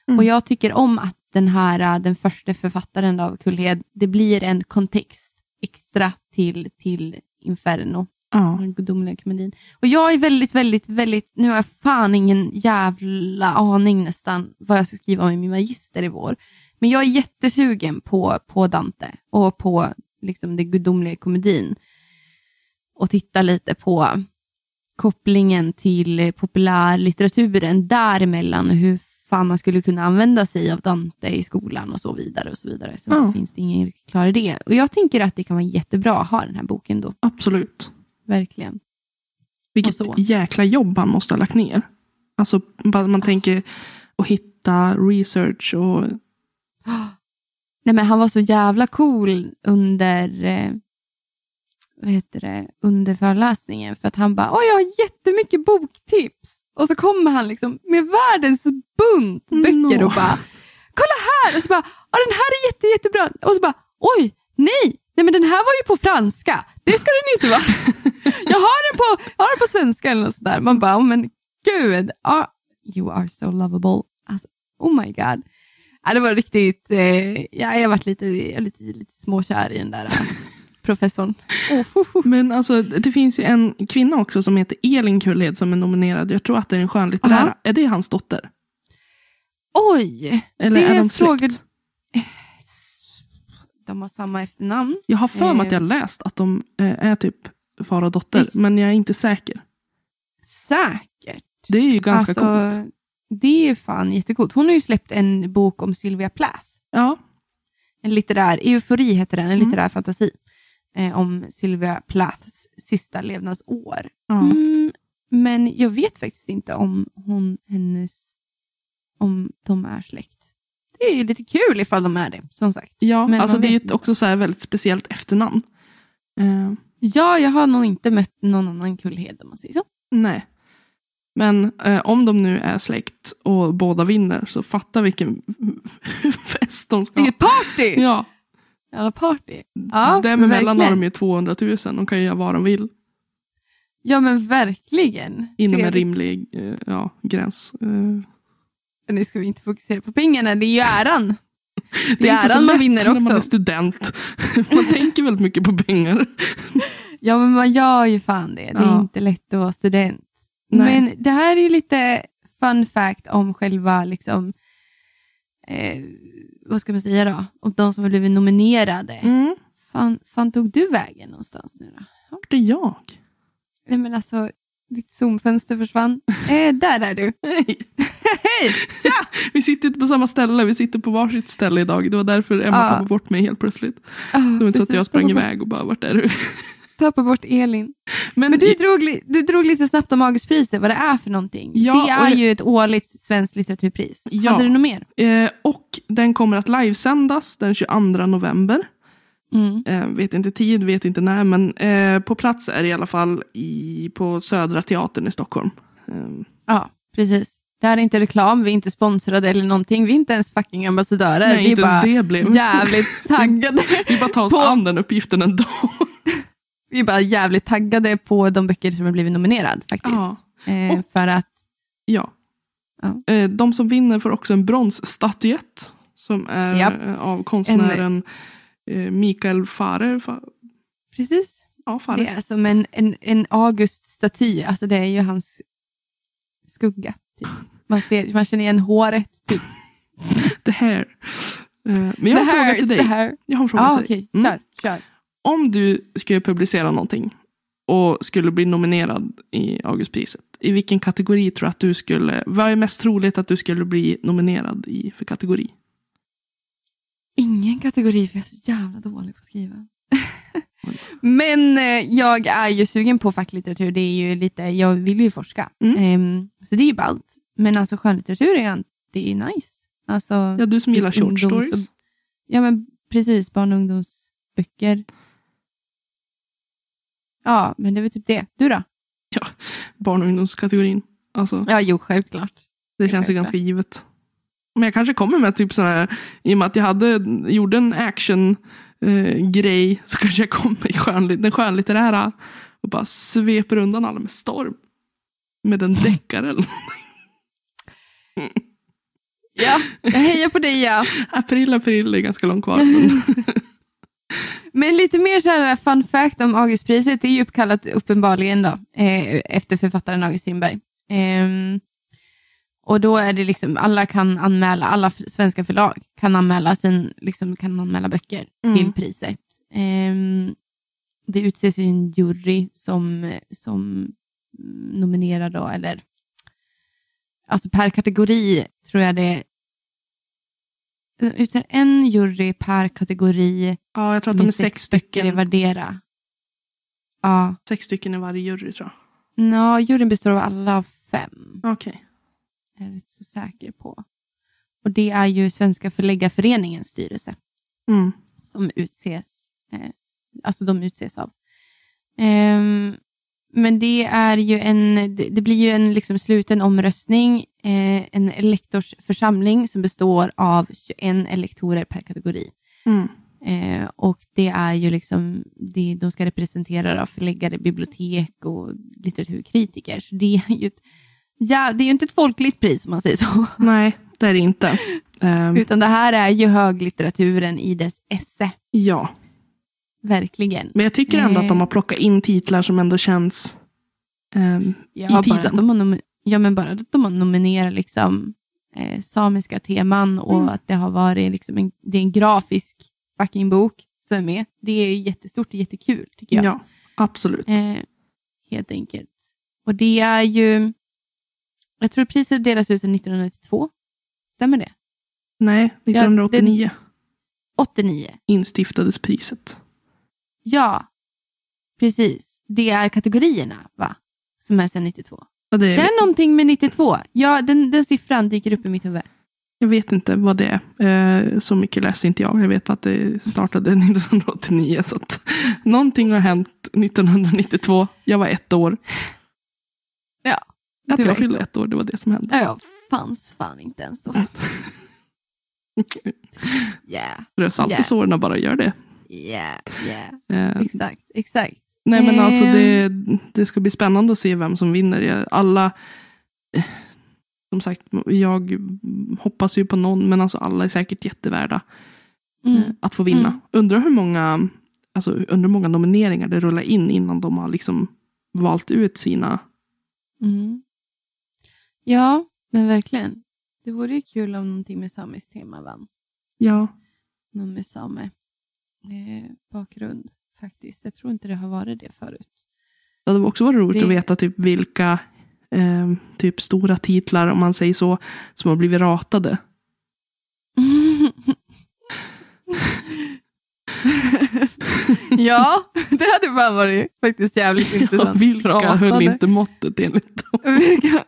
Mm. Och jag tycker om att den här, den första författaren av Kullhed, det blir en kontext extra till, till Inferno, Ja. den gudomliga komedin. Och jag är väldigt, väldigt, väldigt, nu har jag fan ingen jävla aning nästan vad jag ska skriva om i min magister i vår. Men jag är jättesugen på, på Dante och på liksom den gudomliga komedin. Och titta lite på kopplingen till populärlitteraturen däremellan hur fan man skulle kunna använda sig av Dante i skolan och så vidare. och så vidare. Sen Ja. så finns det ingen klar idé. Och jag tänker att det kan vara jättebra att ha den här boken då, Absolut. verkligen. Vilket jäkla jobb han måste ha lagt ner. Alltså man tänker att hitta research och *gasps* Nej, men han var så jävla cool under, eh, vad heter det, under föreläsningen för att han bara, åh jag har jättemycket boktips. Och så kommer han liksom med världens bunt böcker Nå. och bara, kolla här! Och så bara, ja den här är jätte, jättebra. Och så bara, oj, nej, nej men den här var ju på franska. Det ska den inte vara. *laughs* jag, har den på, jag har den på svenska eller något sådär. Man bara, oh, men gud, ja, you are so lovable. Alltså, oh my god. Ja, det var riktigt, eh, ja, jag har varit lite, lite, lite småkär i den där *laughs* professorn. Oh. Men alltså, det finns ju en kvinna också som heter Elin Kullhed som är nominerad. Jag tror att det är en skönlitterära. Aha. Är det hans dotter? Oj, Eller Det är de släkt? frågor- de har samma efternamn. Jag har för mig att Eh. jag läst att de eh, är typ far och dotter. Visst. Men jag är inte säker. Säkert. Det är ju ganska alltså, coolt. Det är fan jättecoolt. Hon har ju släppt en bok om Sylvia Plath. Ja. En litterär, Eufori heter den, en Mm. litterär fantasi. Eh, om Sylvia Plaths sista levnadsår. ja. Mm, men jag vet faktiskt inte om hon, hennes, om de är släkt. Det är ju lite kul ifall de är det, som sagt. Ja, Men alltså det är ju också så här väldigt speciellt efternamn. Eh, Ja, jag har nog inte mött någon annan Kullhed om man säger så. nej. Men eh, om de nu är släkt och båda vinner så fatta vilken *laughs* fest de ska ha. Vilket party! Ja, Jävla party. Ja, men Däremellan har de ju 200 000. De kan ju göra vad de vill. Ja, men verkligen. Inom en Trevligt. rimlig eh, ja, gräns. Eh, Nu ska vi inte fokusera på pengarna, det är ju äran. *laughs* Det är inte så äran man lätt vinner när man är också. student. *laughs* man tänker väldigt mycket på pengar. *laughs* Ja, men man gör ju fan det. Det är Ja. inte lätt att vara student. Nej. Men det här är ju lite fun fact om själva, liksom, eh, vad ska man säga då? Om de som har blivit nominerade. Mm, Fan, fan tog du vägen någonstans nu då? vart är jag? Nej men alltså, ditt zoomfönster försvann. Eh, där är du. *laughs* Hej. Hej! Vi sitter inte på samma ställe. Vi sitter på varsitt ställe idag. Det var därför Emma Ja. tappade bort mig helt plötsligt. Oh, Det var inte så att jag sprang iväg och bara, vart är du? Tappa bort Elin. Men, Men du drog, du drog lite snabbt om Augustpriset, vad det är för någonting. Ja, det är jag- ju ett årligt svenskt litteraturpris. Ja. Hade du något mer? eh, och den kommer att livesändas den 22 november. Mm. Eh, vet inte tid, vet inte när, men eh, på plats är det i alla fall i, på Södra Teatern i Stockholm. Eh, Ja, precis. Det här är inte reklam, vi är inte sponsrade eller någonting. Vi är inte ens fucking ambassadörer. nej, vi är bara ens det blev. jävligt *laughs* taggade. Vi bara tar oss på- an den uppgiften ändå. *laughs* vi är bara jävligt taggade på de böcker som har blivit nominerade faktiskt. Ja. Eh, Och- för att Ja. Ja. Eh, de som vinner får också en bronsstatyett. Som är Japp. eh, av konstnären eh, Mikael Fare. Fa, Precis. ja, Fare. Det är som en, en, en August-staty. Alltså det är ju hans skugga. Typ. Man, ser, man känner igen håret. Typ. *laughs* Det här. Eh, men jag har en fråga till dig. the hair. Jag har en fråga Ja, till dig. Mm. Kör, kör. Om du skulle publicera någonting och skulle bli nominerad i Augustpriset. I vilken kategori tror du att du skulle, vad är mest troligt att du skulle bli nominerad i för kategori? Ingen kategori, för jag är så jävla dålig på att skriva. Men eh, jag är ju sugen på facklitteratur. Det är ju lite, jag vill ju forska. Mm. Ehm, så det är ju ballt. Men alltså skönlitteratur är, det är nice. Alltså, Ja, du som gillar short ungdoms- stories. Ja, men precis. Barn och ungdomsböcker. Ja, men det väl typ det. Du då? Barn och ungdomskategorin. Alltså, Ja, jo, självklart. det känns ju självklart. ganska givet. Men jag kanske kommer med typ sån här, i och med att jag hade, gjorde en action eh, grej, så kanske jag kommer i skönlit, den skönlitterära och bara sveper undan alla med storm. Med en deckare eller Ja, jag hejar på dig ja. *laughs* April, april är ganska långt kvar. Men, *laughs* Men lite mer så här fun fact om Augustpriset. Det är ju uppkallat uppenbarligen då, eh, efter författaren August Strindberg. Ehm, och då är det liksom, alla kan anmäla, alla svenska förlag kan anmäla, sin, liksom, kan anmäla böcker Mm. till priset. Ehm, det utses ju en jury som, som nominerar då, eller alltså per kategori tror jag det utser en jury per kategori ja, jag tror att de är sex stycken, vardera. Ja, sex stycken i varje jury tror Nå, juryn består av alla fem. jag. Okej. Jag är inte så säker på. Och det är ju Svenska förläggarföreningens styrelse Mm. som utses, eh, alltså de utses av. Ehm, men det är ju en, det, blir ju en liksom sluten omröstning, eh, en elektorsförsamling som består av 21 elektorer per kategori. Mm. Eh, och det är ju liksom, det, de ska representera då förläggare, bibliotek och litteraturkritiker. Så det är ju ett, ja, det är ju inte ett folkligt pris om man säger så. Nej, det är det inte. *laughs* Ehm, Utan det här är ju höglitteraturen i dess esse. ja, Verkligen. men jag tycker ändå Eh. att de har plockat in titlar som ändå känns ehm, Ja, i tiden. ja, men bara att de har nominerat liksom, eh, samiska teman och Mm. att det har varit liksom en, det är en grafisk fucking bok som är med. Det är jättestort och jättekul tycker jag. Ja, absolut. Eh, helt enkelt. Och det är ju, jag tror priset delas ut sedan 1992. Stämmer det? Nej, 1989 89. instiftades priset. Ja, precis. Det är kategorierna va? Som är sedan 92. Ja, det Det är, är någonting med 92. Ja, den, den siffran dyker upp i mitt huvud. jag vet inte vad det är. Eh, så mycket läste inte jag. Jag vet att det startade *laughs* 1989. Så att *laughs* någonting har hänt 1992. Jag var ett år. Ja, Att jag fyllde ett år, det var det som hände. Ja, jag fanns fan inte ens då. *laughs* Yeah, Rös alltid Ja. såren bara gör det. Yeah, yeah. *laughs* Exakt, exakt. Nej men alltså Ehm. det, det ska bli spännande att se vem som vinner. Alla, som sagt, jag hoppas ju på någon, men alltså alla är säkert jättevärda eh, Mm. att få vinna. Mm. Undrar hur många, alltså, undrar många nomineringar det rullar in innan de har liksom valt ut sina. Mm. Ja, men verkligen. Det vore ju kul om någonting med samiskt tema vann. Ja, Någon med same eh, bakgrund faktiskt. Jag tror inte det har varit det förut. det hade också varit roligt Det- att veta typ vilka eh, typ stora titlar, om man säger så, som har blivit ratade. ja, det hade bara varit faktiskt jävligt Ja, intressant. vilka höll Ratade. inte måttet enligt dem? vilka,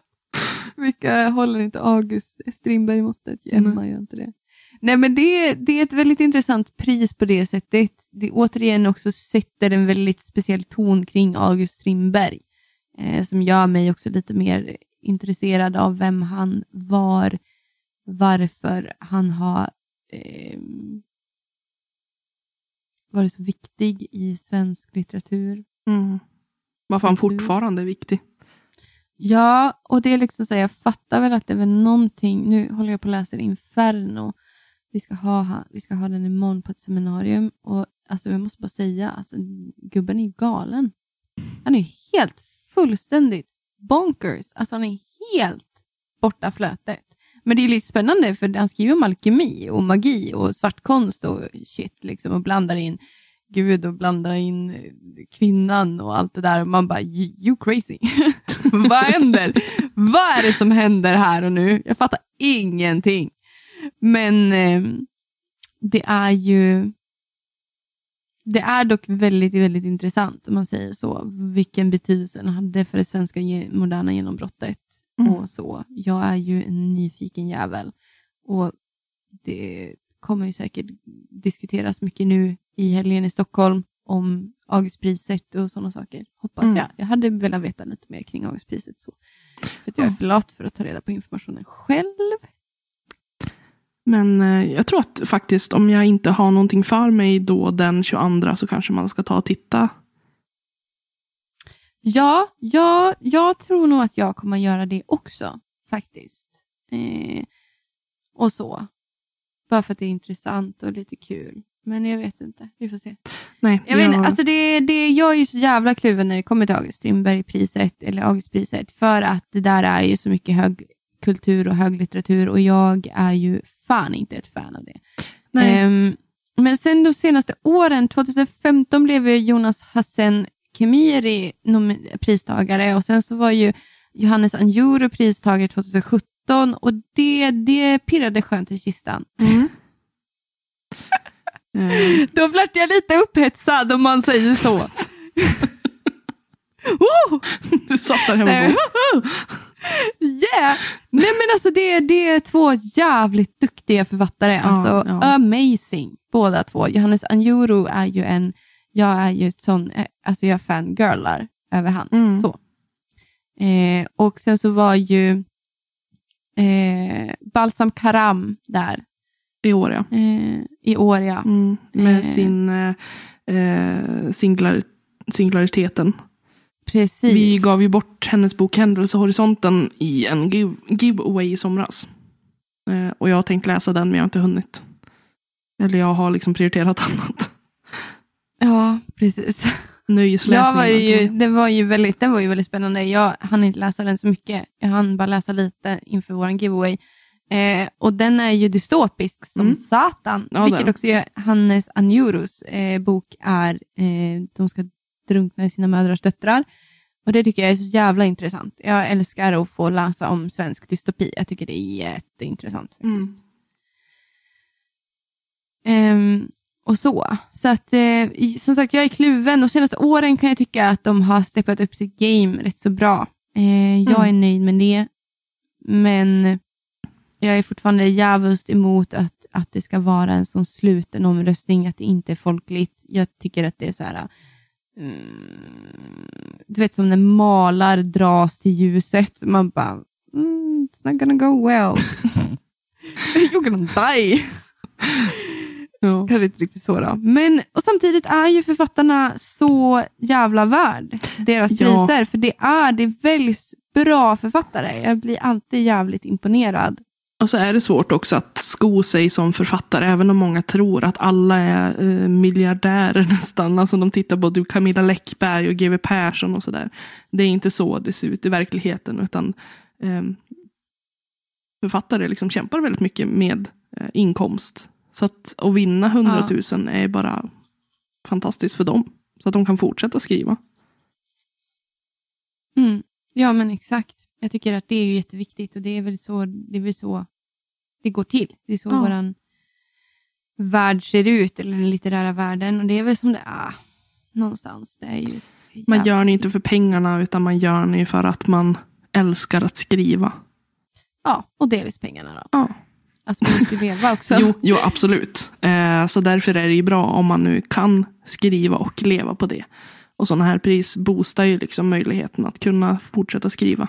vilka håller inte August Strindberg-måttet? Emma Nej. gör inte det. Nej, men det, det är ett väldigt intressant pris på det sättet. Det återigen också sätter en väldigt speciell ton kring August Strindberg, eh, som gör mig också lite mer intresserad av vem han var, varför han har eh, varit så viktig i svensk litteratur. Mm. Varför han fortfarande är viktig. Ja, och det är liksom så här, jag fattar väl att det är väl någonting, nu håller jag på att läsa Inferno, vi ska ha, vi ska ha den imorgon på ett seminarium och alltså jag måste bara säga, alltså, gubben är galen. Han är helt fullständigt bonkers, alltså han är helt borta flötet. Men det är lite spännande för han skriver om alkemi och magi och svartkonst och shit liksom och blandar in Gud och blandar in eh, kvinnan och allt det där. Och man bara, you crazy. *laughs* Vad händer? Vad är det som händer här och nu? Jag fattar ingenting. Men eh, det är ju det är dock väldigt, väldigt intressant om man säger så, vilken betydelse den hade för det svenska moderna genombrottet. Mm. och så. Jag är ju en nyfiken jävel och det kommer ju säkert diskuteras mycket nu i helgen i Stockholm om Augustpriset och sådana saker. Hoppas mm. jag. Jag hade velat veta lite mer kring Augustpriset. Så. För jag är för lat för att ta reda på informationen själv. Men eh, jag tror att faktiskt om jag inte har någonting för mig då den 22 så kanske man ska ta och titta. Ja, ja jag tror nog att jag kommer göra det också faktiskt. Eh, och så. Bara för att det är intressant och lite kul. Men jag vet inte, vi får se. Nej, jag, jag... Vet, alltså det, det, jag är ju så jävla kluven när det kommer till August Strindberg-priset, eller Augustpriset, för att det där är ju så mycket hög kultur och höglitteratur och jag är ju fan inte ett fan av det. Um, men sen de senaste åren, 2015 blev Jonas Hassen Kemiri pristagare och sen så var ju Johannes Anjuru pristagare 2017 och det, det pirrade skönt i kistan. Mm. mm. *laughs* Då vart jag lite upphetsad om man säger så. *laughs* oh! Du satt där hemma och Yeah! Nej men alltså det, det är två jävligt duktiga författare. Alltså ja. amazing båda två. Johannes Anjuru är ju en, jag är ju sån, eh, alltså jag fangirlar över han. Mm. Så. Eh, och sen så var ju eh, Balsam Karam där. I år ja. Eh, I år ja. Mm, med eh. sin eh, singlar, singulariteten. Precis. Vi gav ju bort hennes bok Händelsehorisonten i en give giveaway i somras. Eh, och jag har tänkt läsa den men jag har inte hunnit. Eller jag har liksom prioriterat *laughs* annat. Ja, precis. Nöjesläsning. var ju, det var ju väldigt, den var ju väldigt spännande. Jag hann inte läsa den så mycket. Jag hann bara läsa lite inför vår giveaway. Eh, och den är ju dystopisk som mm. satan. Ja, vilket det. också gör Hannes Anjurus eh, bok är eh, De ska drunkna i sina mödrars döttrar. Och Det tycker jag är så jävla intressant. Jag älskar att få läsa om svensk dystopi. Jag tycker det är jätteintressant. faktiskt. Mm. Um, och så. Så att, eh, som sagt, jag är kluven. De senaste åren kan jag tycka att de har steppat upp sitt game rätt så bra. Eh, jag mm. är nöjd med det. Men jag är fortfarande djävulskt emot att, att det ska vara en sån sluten omröstning, att det inte är folkligt. Jag tycker att det är så här, Mm, du vet som när malar dras till ljuset. Man bara, mm, it's not gonna go well. *laughs* You're gonna die. *laughs* Ja. Kanske inte riktigt så då. Men och samtidigt är ju författarna så jävla värd deras ja. priser. För det är, det väljs bra författare. Jag blir alltid jävligt imponerad och så är det svårt också att sko sig som författare, även om många tror att alla är eh, miljardärer *laughs* nästan. Alltså de tittar på Camilla Läckberg och GW Persson och sådär. Det är inte så det ser ut i verkligheten, utan eh, författare liksom kämpar väldigt mycket med eh, inkomst. Så att, att vinna hundratusen ja. är bara fantastiskt för dem. Så att de kan fortsätta skriva. Mm. Ja, men exakt. Jag tycker att det är jätteviktigt och det är väl så det, är så det går till. Det är så ja. vår värld ser ut, eller den litterära världen. Och det är väl som det är någonstans. Det är ju man gör det inte för pengarna, utan man gör det för att man älskar att skriva. Ja, och delvis pengarna då. Ja. Alltså man måste leva också. *laughs* jo, jo, absolut. Eh, så därför är det ju bra om man nu kan skriva och leva på det. Och sådana här pris boostar ju liksom möjligheten att kunna fortsätta skriva.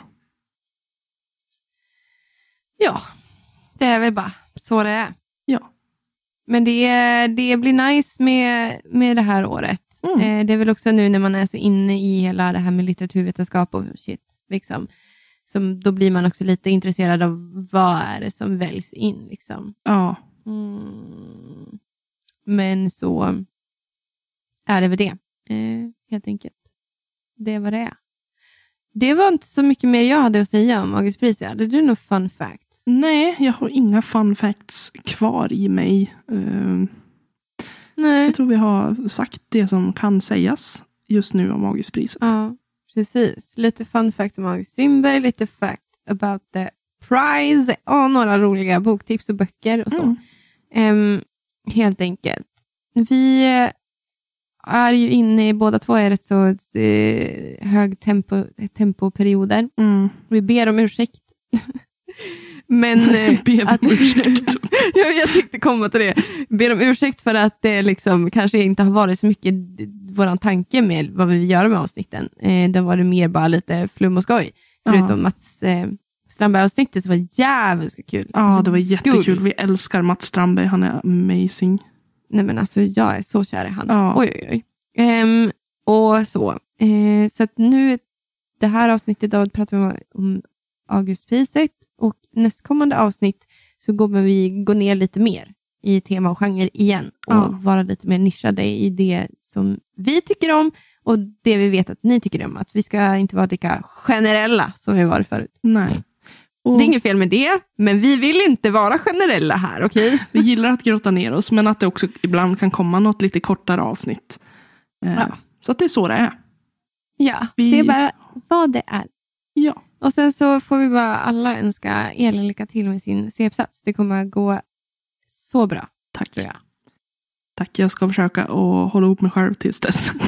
Ja, det är väl bara så det är. Ja. Men det, det blir nice med, med det här året. Mm. Eh, det är väl också nu när man är så inne i hela det här med litteraturvetenskap och shit. Liksom. som, då blir man också lite intresserad av vad är det som väljs in. Liksom. Ja. Mm. Men så är det väl det, eh, helt enkelt. Det var det är. Det var inte så mycket mer jag hade att säga om Augustpriset. Hade du någon fun fact? Nej, jag har inga fun facts kvar i mig. Uh, Nej. jag tror vi har sagt det som kan sägas just nu om Augustpriset. Ja, precis. Lite fun fact om August Strindberg, lite fact about the prize och några roliga boktips och böcker och så. Mm. Ehm, helt enkelt. Vi är ju inne i, båda två är rätt så eh, hög tempo, tempoperioder. Mm. Vi ber om ursäkt. *laughs* Men *laughs* eh, att- om ursäkt. *laughs* jag, jag tänkte komma till det. Ber om ursäkt för att det liksom kanske inte har varit så mycket vår tanke med vad vi vill göra med avsnitten. Eh, det har varit mer bara lite flum och skoj. Ja. Förutom Mats eh, Strandberg-avsnittet som var jävligt kul. Ja, Alltså, det var jättekul. Vi älskar Mats Strandberg. Han är amazing. Nej men alltså jag är så kär i han. Ja. Oj oj oj. Ehm, och så. Eh, så att nu, det här avsnittet då pratar vi om, om Augustpriset och nästkommande avsnitt så kommer vi gå ner lite mer i tema och genre igen och Ja. vara lite mer nischade i det som vi tycker om och det vi vet att ni tycker om. Att vi ska inte vara lika generella som vi varit förut. Nej. Och Det är inget fel med det, men vi vill inte vara generella här, okej? Vi gillar att grotta ner oss, men att det också ibland kan komma något lite kortare avsnitt. Eh, Ja. Så att det är så det är. Ja, Vi- det är bara vad det är. Ja. Och sen så får vi bara alla önska Elin lycka till med sin C-uppsats. Det kommer att gå så bra, Tack. tror jag. Tack, jag ska försöka att hålla ihop mig själv tills dess. *laughs*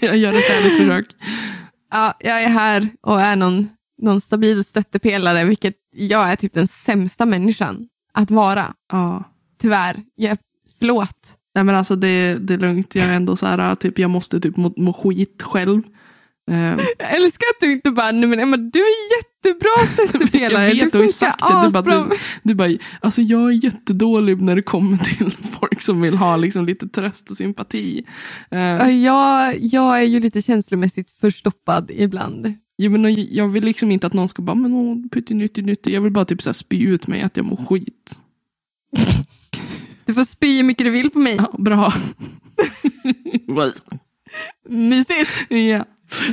jag gör ett ärligt försök. Ja, jag är här och är någon, någon stabil stöttepelare, vilket jag är typ den sämsta människan att vara. Ja. Tyvärr. Jag, förlåt. Nej men alltså det, det är lugnt. Jag är ändå så här, typ, jag måste typ må, må skit själv. Eh, Jag älskar att du inte bara, nej men Emma, du är jättebra stöttepelare. *laughs* Jag vet, du sagt det. Du bara, asbra." du, du bara, alltså jag är jättedålig när det kommer till *laughs* folk som vill ha liksom lite tröst och sympati. Eh, Ja, jag, jag är ju lite känslomässigt förstoppad ibland. Jo, men jag vill liksom inte att någon ska bara, men åh, pyttinytti nytti. Jag vill bara typ så här spy ut mig att jag mår skit. Du får spy hur mycket du vill på mig. Ja, bra. *laughs* Mysigt. ja.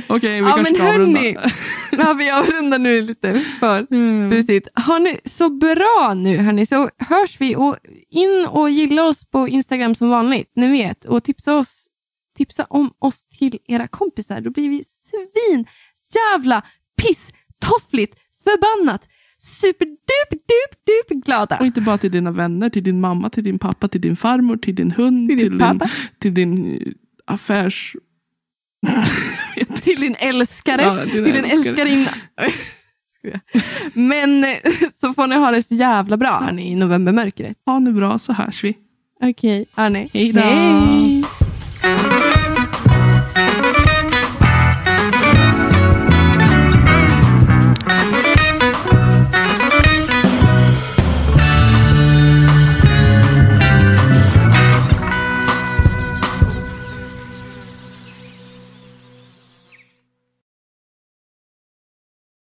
Okej, vi Ja, kanske ska avrunda. hörni. *laughs* Ja, vi avrundar nu lite för Mm. busigt. Har ni så bra nu hörni, så hörs vi och in och gilla oss på Instagram som vanligt, ni vet, och tipsa oss tipsa om oss till era kompisar. Då blir vi svin jävla piss toffligt förbannat superdup dup dup glada. Och inte bara till dina vänner, till din mamma, till din pappa, till din farmor, till din hund, Till din till, pappa. din, till din affärs... Till din älskare, Ja, till din älskarinna. Men eh, så får ni ha det så jävla bra hörni, i novembermörkret. Ha nu bra så hörs vi. Okej, hörni. Hej då.